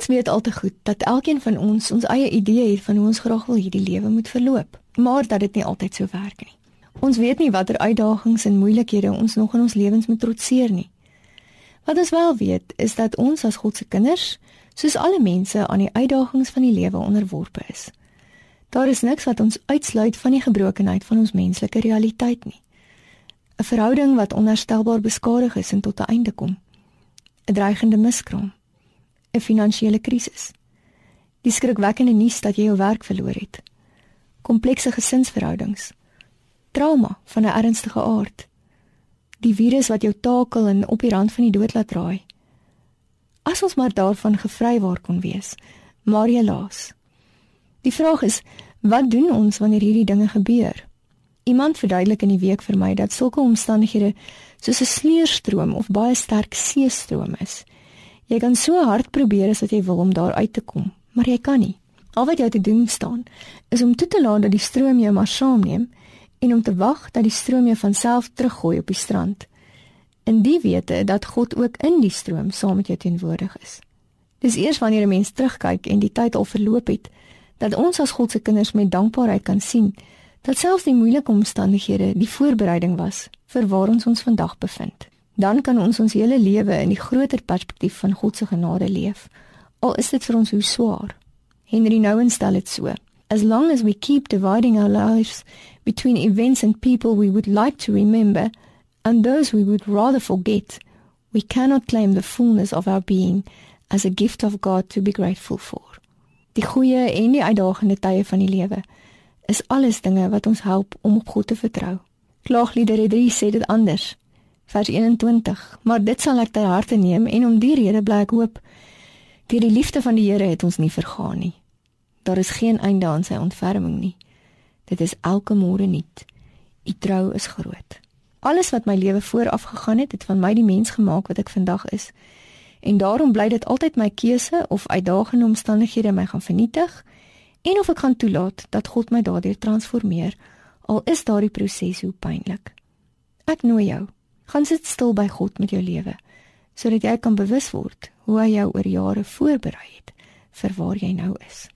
Ons weet al te goed dat elkeen van ons ons eie idee het van hoe ons graag wil hierdie lewe moet verloop, maar dat dit nie altyd so werk nie. Ons weet nie watter uitdagings en moeilikhede ons nog in ons lewens moet trotseer nie. Wat ons wel weet, is dat ons as God se kinders, soos alle mense aan die uitdagings van die lewe onderworpe is. Daar is niks wat ons uitsluit van die gebrokenheid van ons menslike realiteit nie. 'n Verhouding wat onherstelbaar beskadig is en tot 'n einde kom. 'n Dreigende miskraam. 'n Finansiële krisis. Die skrikwekkende nuus dat jy jou werk verloor het. Komplekse gesinsverhoudings. Trauma van 'n ernstige aard. Die virus wat jou takel en op die rand van die dood laat draai. As ons maar daarvan gevrywaar kon wees, maar helaas. Die vraag is, wat doen ons wanneer hierdie dinge gebeur? Iemand verduidelik in die week vir my dat sulke omstandighede soos 'n sleurstroom of baie sterk seestroom is. Jy kan so hard probeer as wat jy wil om daar uit te kom, maar jy kan nie. Al wat jy te doen staan, is om toe te laat dat die stroom jou maar saamneem en om te wag dat die stroom jou van self teruggooi op die strand. In die wete dat God ook in die stroom saam met jou teenwoordig is. Dis eers wanneer 'n mens terugkyk en die tyd al verloop het, dat ons as God se kinders met dankbaarheid kan sien dat selfs die moeilike omstandighede die voorbereiding was vir waar ons ons vandag bevind. Dan kan ons ons hele lewe in die groter perspektief van God se genade leef, al is dit vir ons hoe swaar. Henry Nouwen stel dit so: As long as we keep dividing our lives between events and people we would like to remember and those we would rather forget, we cannot claim the fullness of our being as a gift of God to be grateful for. Die goeie en die uitdagende tye van die lewe is alles dinge wat ons help om op God te vertrou. Klaagliedere 3 sê dit anders. Vers 21: Maar dit sal ek ter harte neem en om die rede bly ek hoop. Deur die liefde van die Here het ons nie vergaan nie. Daar is geen einde aan sy ontferming nie. Dit is elke môre nuut. U trou is groot. Alles wat my lewe vooraf gegaan het, het van my die mens gemaak wat ek vandag is. En daarom bly dit altyd my keuse of uitdagende omstandighede my gaan vernietig en of ek gaan toelaat dat God my daardeur transformeer al is daardie proses hoe pynlik. Ek nooi jou, gaan sit stil by God met jou lewe sodat jy kan bewus word hoe hy jou oor jare voorberei het vir waar jy nou is.